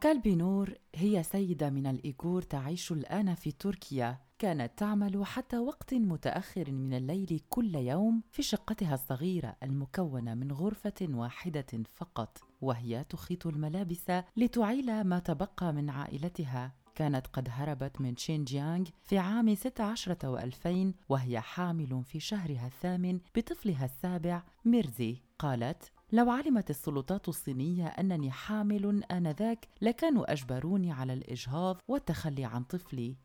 كالبينور هي سيدة من الإيغور تعيش الآن في تركيا. كانت تعمل حتى وقت متأخر من الليل كل يوم في شقتها الصغيرة المكونة من غرفة واحدة فقط وهي تخيط الملابس لتعيل ما تبقى من عائلتها. كانت قد هربت من شينجيانغ في عام 16 و2000 وهي حامل في شهرها الثامن بطفلها السابع ميرزي. قالت لو علمت السلطات الصينية أنني حامل آنذاك لكانوا أجبروني على الإجهاض والتخلي عن طفلي.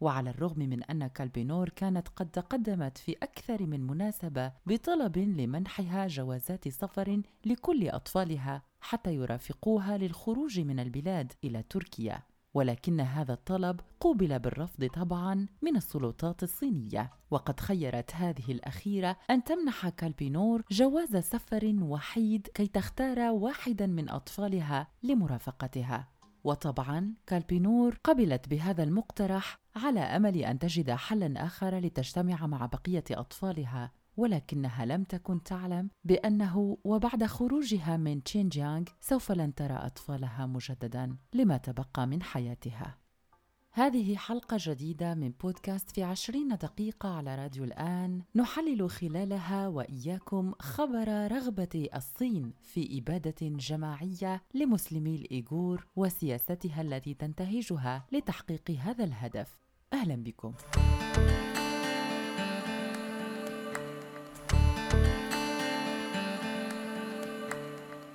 وعلى الرغم من أن كالبينور كانت قد تقدمت في أكثر من مناسبة بطلب لمنحها جوازات سفر لكل أطفالها حتى يرافقوها للخروج من البلاد إلى تركيا. ولكن هذا الطلب قوبل بالرفض طبعا من السلطات الصينية. وقد خيرت هذه الأخيرة أن تمنح كالبينور جواز سفر وحيد كي تختار واحدا من أطفالها لمرافقتها. وطبعا كالبينور قبلت بهذا المقترح على أمل أن تجد حلا آخر لتجتمع مع بقية أطفالها. ولكنها لم تكن تعلم بأنه وبعد خروجها من تشينجيانغ سوف لن ترى أطفالها مجددا لما تبقى من حياتها. هذه حلقة جديدة من بودكاست في عشرين دقيقة على راديو الآن. نحلل خلالها وإياكم خبر رغبة الصين في إبادة جماعية لمسلمي الإيغور وسياستها التي تنتهجها لتحقيق هذا الهدف. أهلا بكم.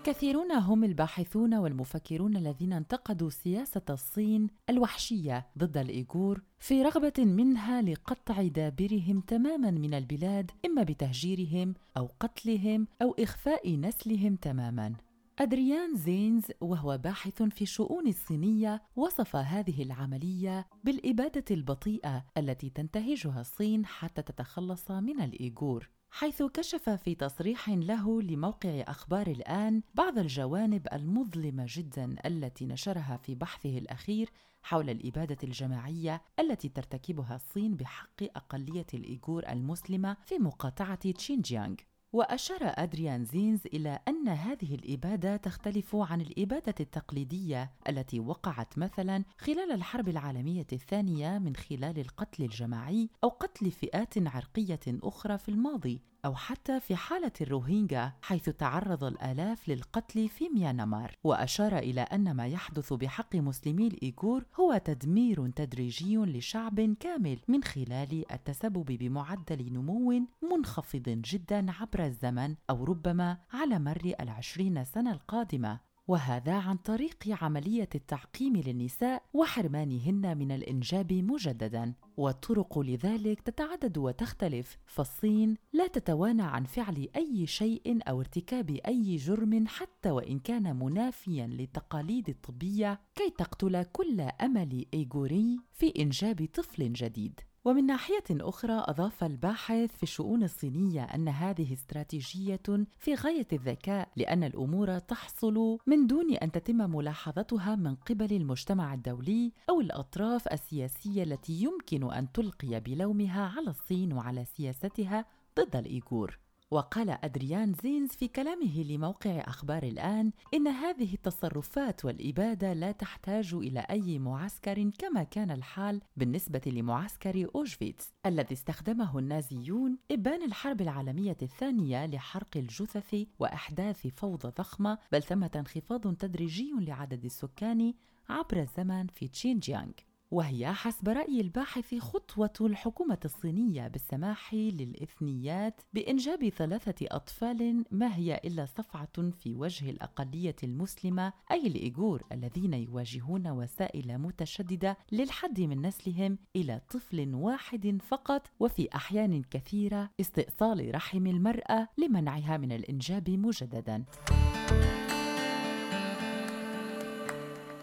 كثيرون هم الباحثون والمفكرون الذين انتقدوا سياسة الصين الوحشية ضد الإيغور في رغبة منها لقطع دابرهم تماما من البلاد إما بتهجيرهم أو قتلهم أو إخفاء نسلهم تماما. أدريان زينز وهو باحث في الشؤون الصينية وصف هذه العملية بالإبادة البطيئة التي تنتهجها الصين حتى تتخلص من الإيغور حيث كشف في تصريح له لموقع أخبار الآن بعض الجوانب المظلمة جدا التي نشرها في بحثه الأخير حول الإبادة الجماعية التي ترتكبها الصين بحق أقلية الإيغور المسلمة في مقاطعة تشينجيانغ. وأشار أدريان زينز إلى أن هذه الإبادة تختلف عن الإبادة التقليدية التي وقعت مثلا خلال الحرب العالمية الثانية من خلال القتل الجماعي أو قتل فئات عرقية أخرى في الماضي. أو حتى في حالة الروهينجا حيث تعرض الآلاف للقتل في ميانمار. وأشار إلى أن ما يحدث بحق مسلمي الإيغور هو تدمير تدريجي لشعب كامل من خلال التسبب بمعدل نمو منخفض جدا عبر الزمن أو ربما على مر العشرين سنة القادمة. وهذا عن طريق عملية التعقيم للنساء وحرمانهن من الإنجاب مجددا. والطرق لذلك تتعدد وتختلف. فالصين لا تتوانى عن فعل أي شيء أو ارتكاب أي جرم حتى وإن كان منافيا للتقاليد الطبية كي تقتل كل أمل إيغوري في إنجاب طفل جديد. ومن ناحية أخرى أضاف الباحث في الشؤون الصينية أن هذه استراتيجية في غاية الذكاء لأن الأمور تحصل من دون أن تتم ملاحظتها من قبل المجتمع الدولي أو الأطراف السياسية التي يمكن أن تلقي بلومها على الصين وعلى سياستها ضد الإيغور. وقال أدريان زينز في كلامه لموقع أخبار الآن إن هذه التصرفات والإبادة لا تحتاج إلى أي معسكر كما كان الحال بالنسبة لمعسكر أوشفيتس الذي استخدمه النازيون إبان الحرب العالمية الثانية لحرق الجثث وإحداث فوضى ضخمة بل ثمة انخفاض تدريجي لعدد السكان عبر الزمن في تشينجيانغ. وهي حسب رأي الباحث خطوة الحكومة الصينية بالسماح للإثنيات بإنجاب ثلاثة أطفال ما هي إلا صفعة في وجه الأقلية المسلمة أي الإيغور الذين يواجهون وسائل متشددة للحد من نسلهم إلى طفل واحد فقط وفي أحيان كثيرة استئصال رحم المرأة لمنعها من الإنجاب مجدداً.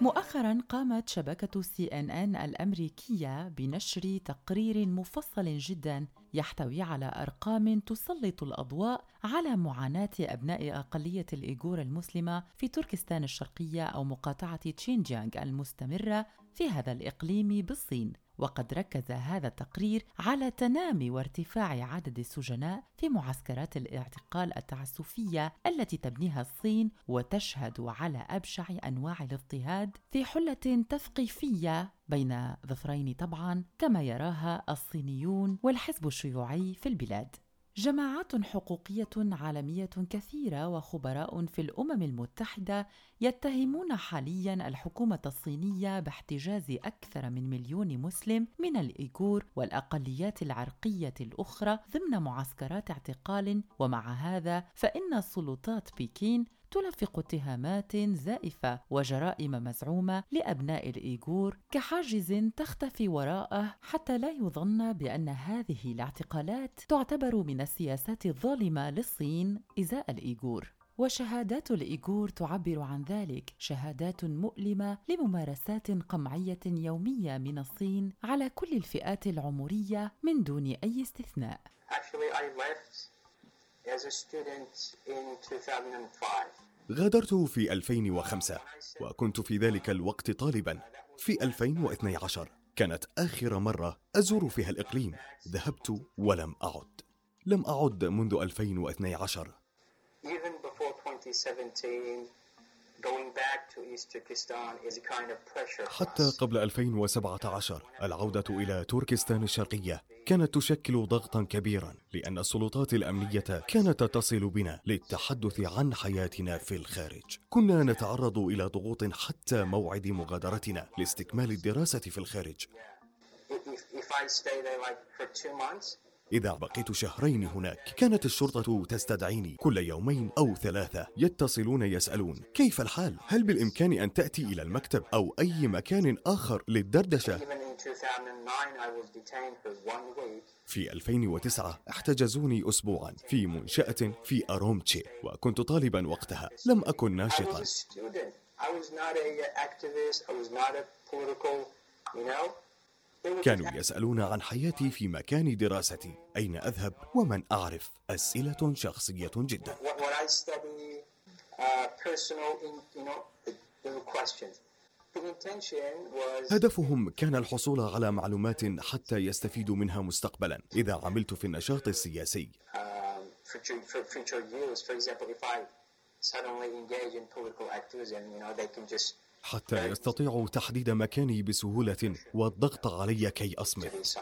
مؤخرا قامت شبكة سي إن إن الأمريكية بنشر تقرير مفصل جدا يحتوي على أرقام تسلط الأضواء على معاناة أبناء أقلية الإيغور المسلمة في تركستان الشرقية أو مقاطعة تشينجيانغ المستمرة في هذا الإقليم بالصين. وقد ركز هذا التقرير على تنامي وارتفاع عدد السجناء في معسكرات الاعتقال التعسفية التي تبنيها الصين وتشهد على أبشع أنواع الاضطهاد في حلة تثقيفية بين ظفرين طبعا كما يراها الصينيون والحزب الشيوعي في البلاد. جماعات حقوقية عالمية كثيرة وخبراء في الأمم المتحدة يتهمون حاليا الحكومة الصينية باحتجاز أكثر من مليون مسلم من الإيغور والأقليات العرقية الأخرى ضمن معسكرات اعتقال ومع هذا فإن السلطات بكين تلفق اتهامات زائفة وجرائم مزعومة لأبناء الإيغور كحاجز تختفي وراءه حتى لا يظن بأن هذه الاعتقالات تعتبر من السياسات الظالمة للصين إزاء الإيغور. وشهادات الإيغور تعبر عن ذلك شهادات مؤلمة لممارسات قمعية يومية من الصين على كل الفئات العمرية من دون أي استثناء. Actually, I left as a student in 2005. غادرت في 2005 وكنت في ذلك الوقت طالبا. في 2012 كانت آخر مرة أزور فيها الإقليم. ذهبت ولم أعد. لم أعد منذ 2012 Even before 2017 حتى قبل 2017 العودة إلى تركستان الشرقية كانت تشكل ضغطا كبيرا لأن السلطات الأمنية كانت تتصل بنا للتحدث عن حياتنا في الخارج. كنا نتعرض إلى ضغوط حتى موعد مغادرتنا لاستكمال الدراسة في الخارج. I إذا بقيت شهرين هناك كانت الشرطة تستدعيني. كل يومين أو ثلاثة يتصلون يسألون كيف الحال؟ هل بالإمكان أن تأتي إلى المكتب أو أي مكان آخر للدردشة؟ في 2009 احتجزوني أسبوعا في منشأة في أرومتشي وكنت طالبا وقتها. لم أكن ناشطا. كانوا يسألون عن حياتي في مكان دراستي. أين أذهب ومن أعرف؟ أسئلة شخصية جدا. هدفهم كان الحصول على معلومات حتى يستفيدوا منها مستقبلا. إذا عملت في النشاط السياسي. حتى يستطيعوا تحديد مكاني بسهولة والضغط علي كي أصمت.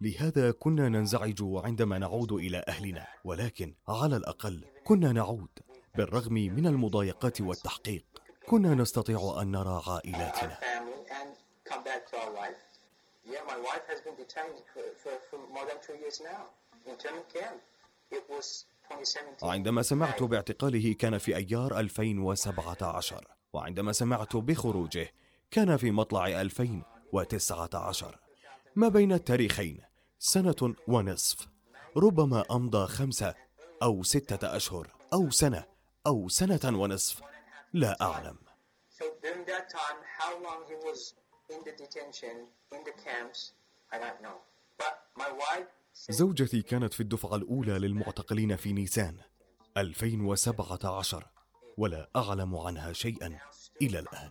لهذا كنا ننزعج عندما نعود إلى أهلنا ولكن على الأقل كنا نعود بالرغم من المضايقات والتحقيق. كنا نستطيع أن نرى عائلاتنا. It was عندما سمعت باعتقاله كان في أيار 2017 وعندما سمعت بخروجه كان في مطلع 2019 ما بين التاريخين؟ سنة ونصف. ربما أمضى خمسة أو ستة أشهر أو سنة أو سنة ونصف. لا أعلم. زوجتي كانت في الدفعة الأولى للمعتقلين في نيسان 2017 ولا أعلم عنها شيئا إلى الآن.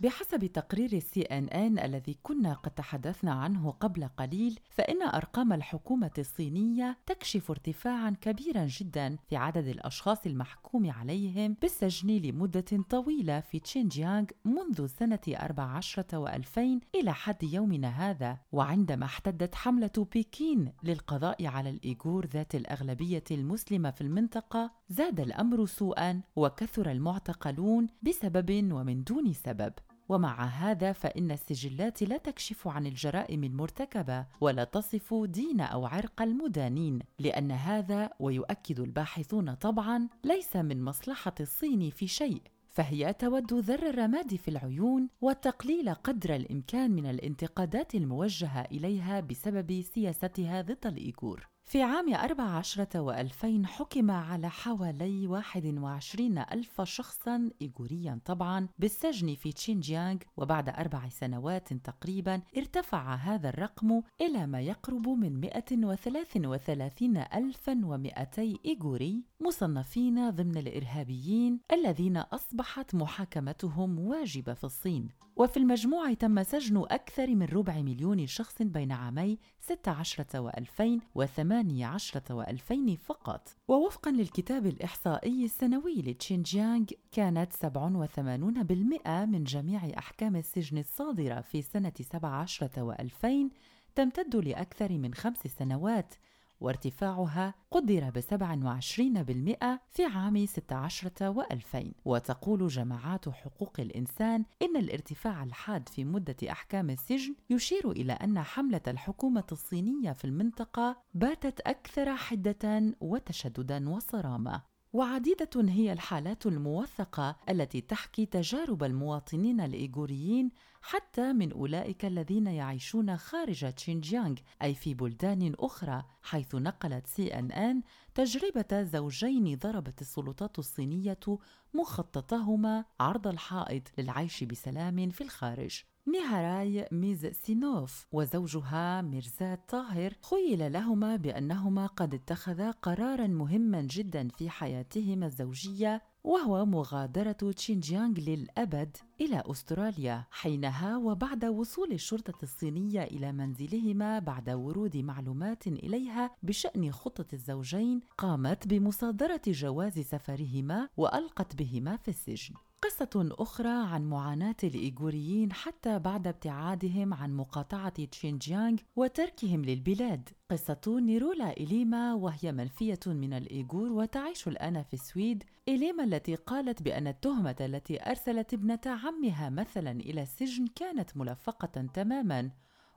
بحسب تقرير السي ان ان الذي كنا قد تحدثنا عنه قبل قليل فإن أرقام الحكومة الصينية تكشف ارتفاعا كبيرا جدا في عدد الأشخاص المحكوم عليهم بالسجن لمدة طويلة في تشينجيانغ منذ سنة 14 و2000 إلى حد يومنا هذا. وعندما احتدت حملة بكين للقضاء على الإيغور ذات الأغلبية المسلمة في المنطقة زاد الأمر سوءا وكثر المعتقلون بسبب ومن دون سبب. ومع هذا فإن السجلات لا تكشف عن الجرائم المرتكبة ولا تصف دين أو عرق المدانين لأن هذا ويؤكد الباحثون طبعا ليس من مصلحة الصين في شيء. فهي تود ذر الرماد في العيون والتقليل قدر الإمكان من الانتقادات الموجهة إليها بسبب سياستها ضد الإيغور. في عام 14 و2000 حكم على حوالي 21 ألف شخصا إيغوريا طبعا بالسجن في تشينجيانغ وبعد أربع سنوات تقريبا ارتفع هذا الرقم إلى ما يقرب من 133 ألفا ومئتي إيغوري مصنفين ضمن الإرهابيين الذين أصبحت محاكمتهم واجبة في الصين. وفي المجموع تم سجن أكثر من ربع مليون شخص بين عامي 16 و2000 و18 و2000 فقط. ووفقا للكتاب الإحصائي السنوي لتشينجيانغ كانت 87% من جميع أحكام السجن الصادرة في سنة 17 و2000 تمتد لأكثر من خمس سنوات. وارتفاعها قدر ب 27% في عام 16 و2000 وتقول جماعات حقوق الإنسان إن الارتفاع الحاد في مدة أحكام السجن يشير إلى أن حملة الحكومة الصينية في المنطقة باتت أكثر حدة وتشددا وصرامة وعديدة هي الحالات الموثقة التي تحكي تجارب المواطنين الإيغوريين حتى من أولئك الذين يعيشون خارج تشينجيانغ أي في بلدان أخرى حيث نقلت سي أن أن تجربة زوجين ضربت السلطات الصينية مخططهما عرض الحائط للعيش بسلام في الخارج. ميهاراي ميز سينوف وزوجها ميرزات طاهر خيل لهما بأنهما قد اتخذا قرارا مهما جدا في حياتهما الزوجية وهو مغادرة تشينجيانغ للأبد إلى أستراليا. حينها وبعد وصول الشرطة الصينية إلى منزلهما بعد ورود معلومات إليها بشأن خطة الزوجين قامت بمصادرة جواز سفرهما وألقت بهما في السجن. قصة أخرى عن معاناة الإيغوريين حتى بعد ابتعادهم عن مقاطعة تشينجيانغ وتركهم للبلاد. قصة نيرولا إليما وهي منفية من الإيغور وتعيش الآن في السويد. إليما التي قالت بأن التهمة التي أرسلت ابنة عمها مثلا إلى السجن كانت ملفقة تماما.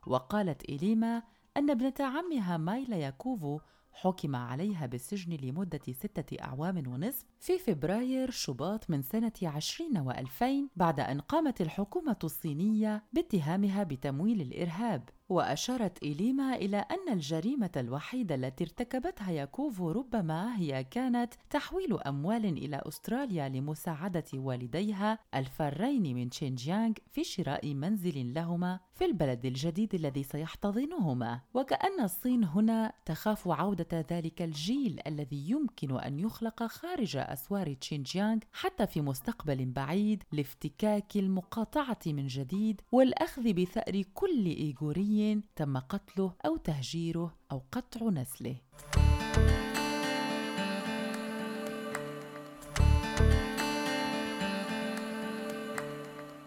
وقالت إليما أن ابنة عمها مايلا ياكوفو حكم عليها بالسجن لمدة ستة أعوام ونصف في فبراير شباط من سنة عشرين وألفين بعد أن قامت الحكومة الصينية باتهامها بتمويل الإرهاب. وأشارت إليما إلى أن الجريمة الوحيدة التي ارتكبتها ياكوفو ربما هي كانت تحويل أموال إلى أستراليا لمساعدة والديها الفارين من تشينجيانغ في شراء منزل لهما في البلد الجديد الذي سيحتضنهما. وكأن الصين هنا تخاف عودة ذلك الجيل الذي يمكن أن يخلق خارج أسوار تشينجيانغ حتى في مستقبل بعيد لافتكاك المقاطعة من جديد والأخذ بثأر كل إيغوري تم قتله أو تهجيره أو قطع نسله.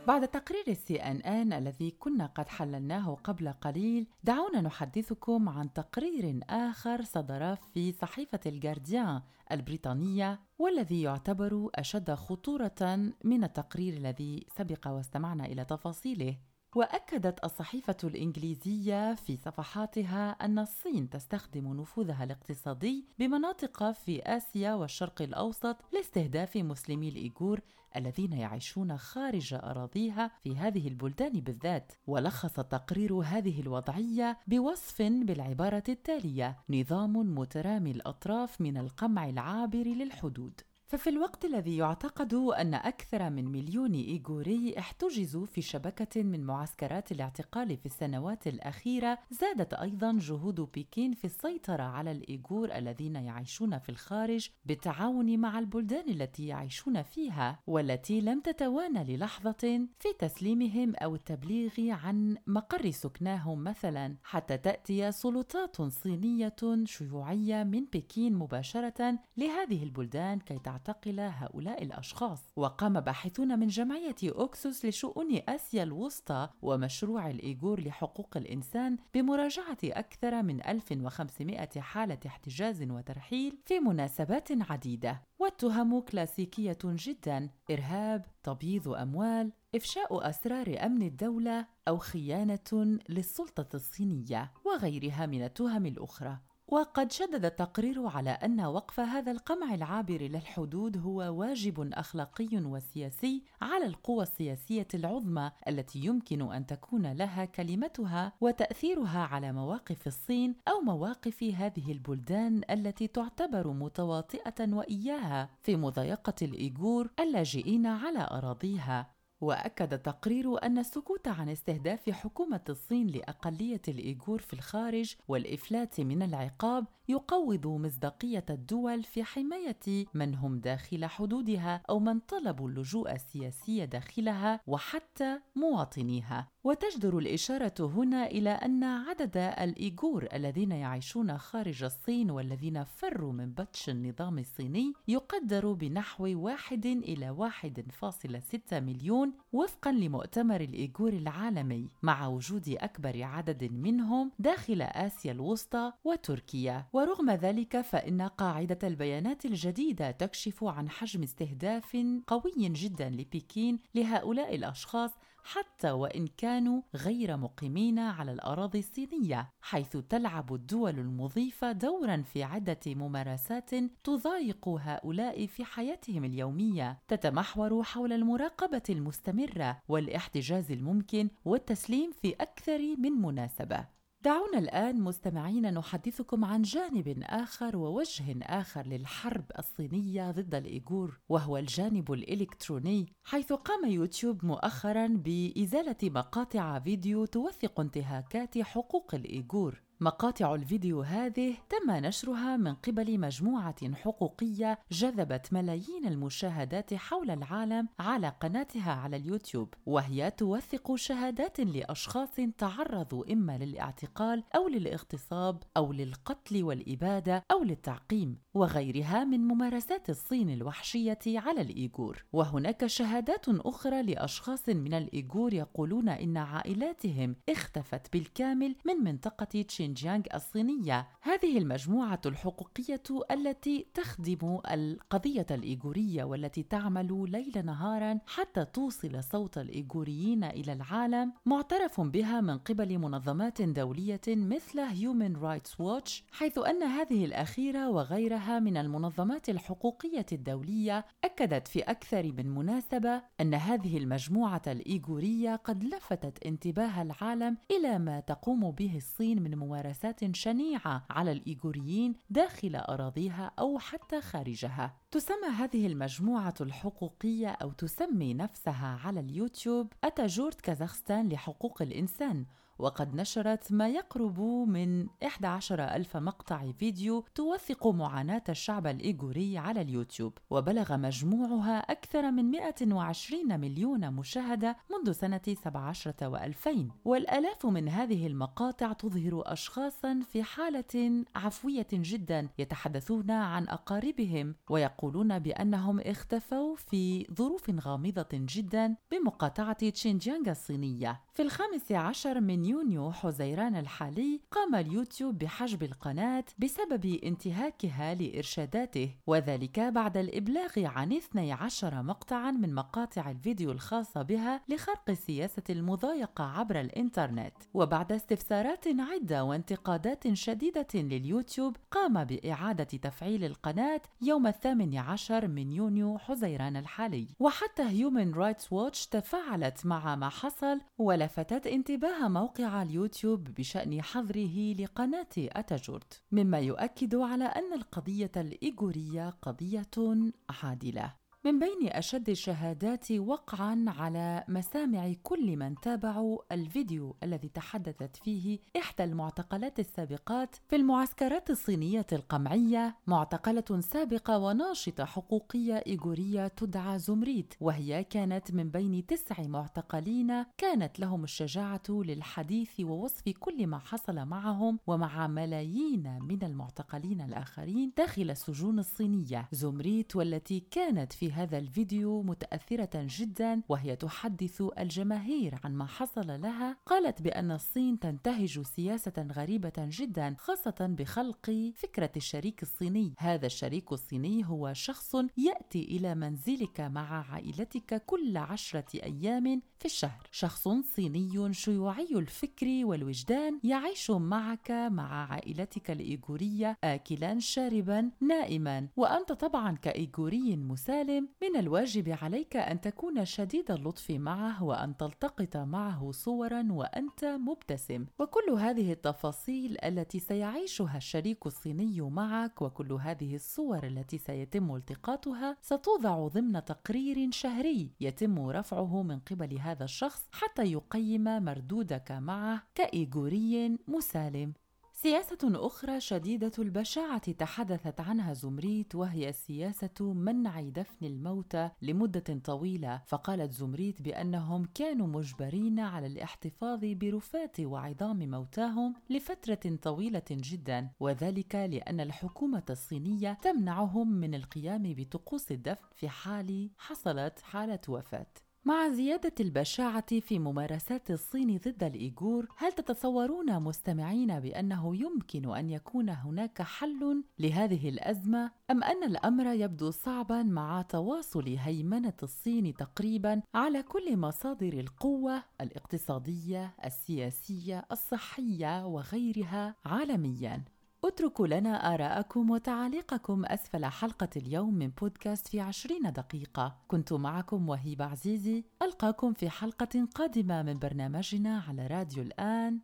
بعد تقرير السي إن إن الذي كنا قد حللناه قبل قليل دعونا نحدثكم عن تقرير آخر صدر في صحيفة الجارديان البريطانية والذي يعتبر أشد خطورة من التقرير الذي سبق واستمعنا إلى تفاصيله. وأكدت الصحيفة الإنجليزية في صفحاتها أن الصين تستخدم نفوذها الاقتصادي بمناطق في آسيا والشرق الأوسط لاستهداف مسلمي الإيغور الذين يعيشون خارج أراضيها في هذه البلدان بالذات. ولخص تقرير هذه الوضعية بوصف بالعبارة التالية نظام مترامي الأطراف من القمع العابر للحدود. ففي الوقت الذي يعتقد أن أكثر من مليون إيغوري احتجزوا في شبكة من معسكرات الاعتقال في السنوات الأخيرة زادت أيضا جهود بكين في السيطرة على الإيغور الذين يعيشون في الخارج بالتعاون مع البلدان التي يعيشون فيها والتي لم تتوانى للحظة في تسليمهم أو التبليغ عن مقر سكناهم مثلا حتى تأتي سلطات صينية شيوعية من بكين مباشرة لهذه البلدان كي تعتقل هؤلاء الأشخاص. وقام باحثون من جمعية أوكسوس لشؤون آسيا الوسطى ومشروع الإيغور لحقوق الإنسان بمراجعة أكثر من 1500 حالة احتجاز وترحيل في مناسبات عديدة. والتهم كلاسيكية جدا إرهاب، تبييض أموال، إفشاء أسرار أمن الدولة أو خيانة للسلطة الصينية وغيرها من التهم الأخرى. وقد شدد التقرير على أن وقف هذا القمع العابر للحدود هو واجب أخلاقي وسياسي على القوى السياسية العظمى التي يمكن أن تكون لها كلمتها وتأثيرها على مواقف الصين أو مواقف هذه البلدان التي تعتبر متواطئة وإياها في مضايقة الإيغور اللاجئين على أراضيها. وأكد التقرير أن السكوت عن استهداف حكومة الصين لأقلية الإيغور في الخارج والإفلات من العقاب يقوض مصداقية الدول في حماية من هم داخل حدودها أو من طلبوا اللجوء السياسي داخلها وحتى مواطنيها. وتجدر الإشارة هنا إلى أن عدد الإيغور الذين يعيشون خارج الصين والذين فروا من بطش النظام الصيني يقدر بنحو واحد إلى واحد فاصل ستة مليون وفقا لمؤتمر الإيغور العالمي مع وجود أكبر عدد منهم داخل آسيا الوسطى وتركيا. ورغم ذلك فإن قاعدة البيانات الجديدة تكشف عن حجم استهداف قوي جدا لبكين لهؤلاء الأشخاص حتى وإن كانوا غير مقيمين على الأراضي الصينية حيث تلعب الدول المضيفة دورا في عدة ممارسات تضايق هؤلاء في حياتهم اليومية. تتمحور حول المراقبة المستمرة والاحتجاز الممكن والتسليم في أكثر من مناسبة. دعونا الآن مستمعين نحدثكم عن جانب آخر ووجه آخر للحرب الصينية ضد الإيغور وهو الجانب الإلكتروني حيث قام يوتيوب مؤخرا بإزالة مقاطع فيديو توثق انتهاكات حقوق الإيغور. مقاطع الفيديو هذه تم نشرها من قبل مجموعة حقوقية جذبت ملايين المشاهدات حول العالم على قناتها على اليوتيوب، وهي توثق شهادات لأشخاص تعرضوا إما للاعتقال أو للاغتصاب أو للقتل والإبادة أو للتعقيم، وغيرها من ممارسات الصين الوحشية على الإيغور. وهناك شهادات أخرى لأشخاص من الإيغور يقولون إن عائلاتهم اختفت بالكامل من منطقة تشين شينجيانغ الصينية. هذه المجموعة الحقوقية التي تخدم القضية الإيغورية والتي تعمل ليل نهارا حتى توصل صوت الإيغوريين إلى العالم معترف بها من قبل منظمات دولية مثل Human Rights Watch حيث أن هذه الأخيرة وغيرها من المنظمات الحقوقية الدولية أكدت في أكثر من مناسبة أن هذه المجموعة الإيغورية قد لفتت انتباه العالم إلى ما تقوم به الصين من ممارسات ممارسات شنيعة على الإيغوريين داخل أراضيها أو حتى خارجها. تسمى هذه المجموعة الحقوقية أو تسمي نفسها على اليوتيوب أتاجورت كازاخستان لحقوق الإنسان وقد نشرت ما يقرب من 11 ألف مقطع فيديو توثق معاناة الشعب الإيغوري على اليوتيوب وبلغ مجموعها أكثر من 120 مليون مشاهدة منذ سنة 17 و2000 والآلاف من هذه المقاطع تظهر أشخاصا في حالة عفوية جدا يتحدثون عن أقاربهم ويقولون بأنهم اختفوا في ظروف غامضة جدا بمقاطعة تشينجيانغ الصينية. في الخامس عشر من يونيو حزيران الحالي قام اليوتيوب بحجب القناة بسبب انتهاكها لإرشاداته وذلك بعد الإبلاغ عن 12 مقطعا من مقاطع الفيديو الخاصة بها لخرق سياسة المضايقة عبر الإنترنت. وبعد استفسارات عدة وانتقادات شديدة لليوتيوب قام بإعادة تفعيل القناة يوم الثامن عشر من يونيو حزيران الحالي. وحتى هيومن رايتس ووتش تفاعلت مع ما حصل ولفتت انتباه موقع موقع اليوتيوب بشأن حظره لقناة أتاجورت مما يؤكد على أن القضية الإيغورية قضية عادلة. من بين أشد الشهادات وقعا على مسامع كل من تابعوا الفيديو الذي تحدثت فيه إحدى المعتقلات السابقات في المعسكرات الصينية القمعية معتقلة سابقة وناشطة حقوقية إيغورية تدعى زمريت وهي كانت من بين تسع معتقلين كانت لهم الشجاعة للحديث ووصف كل ما حصل معهم ومع ملايين من المعتقلين الآخرين داخل السجون الصينية. زمريت والتي كانت في هذا الفيديو متأثرة جدا وهي تحدث الجماهير عن ما حصل لها. قالت بأن الصين تنتهج سياسة غريبة جدا خاصة بخلق فكرة الشريك الصيني. هذا الشريك الصيني هو شخص يأتي إلى منزلك مع عائلتك كل عشرة أيام في الشهر. شخص صيني شيوعي الفكر والوجدان يعيش معك مع عائلتك الإيغورية آكلا شاربا نائما. وأنت طبعا كإيغوري مسالم من الواجب عليك أن تكون شديد اللطف معه وأن تلتقط معه صورا وأنت مبتسم. وكل هذه التفاصيل التي سيعيشها الشريك الصيني معك وكل هذه الصور التي سيتم التقاطها ستوضع ضمن تقرير شهري يتم رفعه من قبل هذا الشخص حتى يقيم مردودك معه كإيغوري مسالم. سياسة أخرى شديدة البشاعة تحدثت عنها زمريت وهي سياسة منع دفن الموتى لمدة طويلة، فقالت زمريت بأنهم كانوا مجبرين على الاحتفاظ برفات وعظام موتاهم لفترة طويلة جدا، وذلك لأن الحكومة الصينية تمنعهم من القيام بطقوس الدفن في حال حصلت حالة وفاة. مع زيادة البشاعة في ممارسات الصين ضد الإيغور، هل تتصورون مستمعين بأنه يمكن أن يكون هناك حل لهذه الأزمة؟ أم أن الأمر يبدو صعبا مع تواصل هيمنة الصين تقريبا على كل مصادر القوة الاقتصادية، السياسية، الصحية وغيرها عالميا؟ اتركوا لنا آراءكم وتعاليقكم أسفل حلقة اليوم من بودكاست في عشرين دقيقة. كنت معكم وهيبة عزيزي. ألقاكم في حلقة قادمة من برنامجنا على راديو الآن.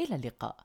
إلى اللقاء.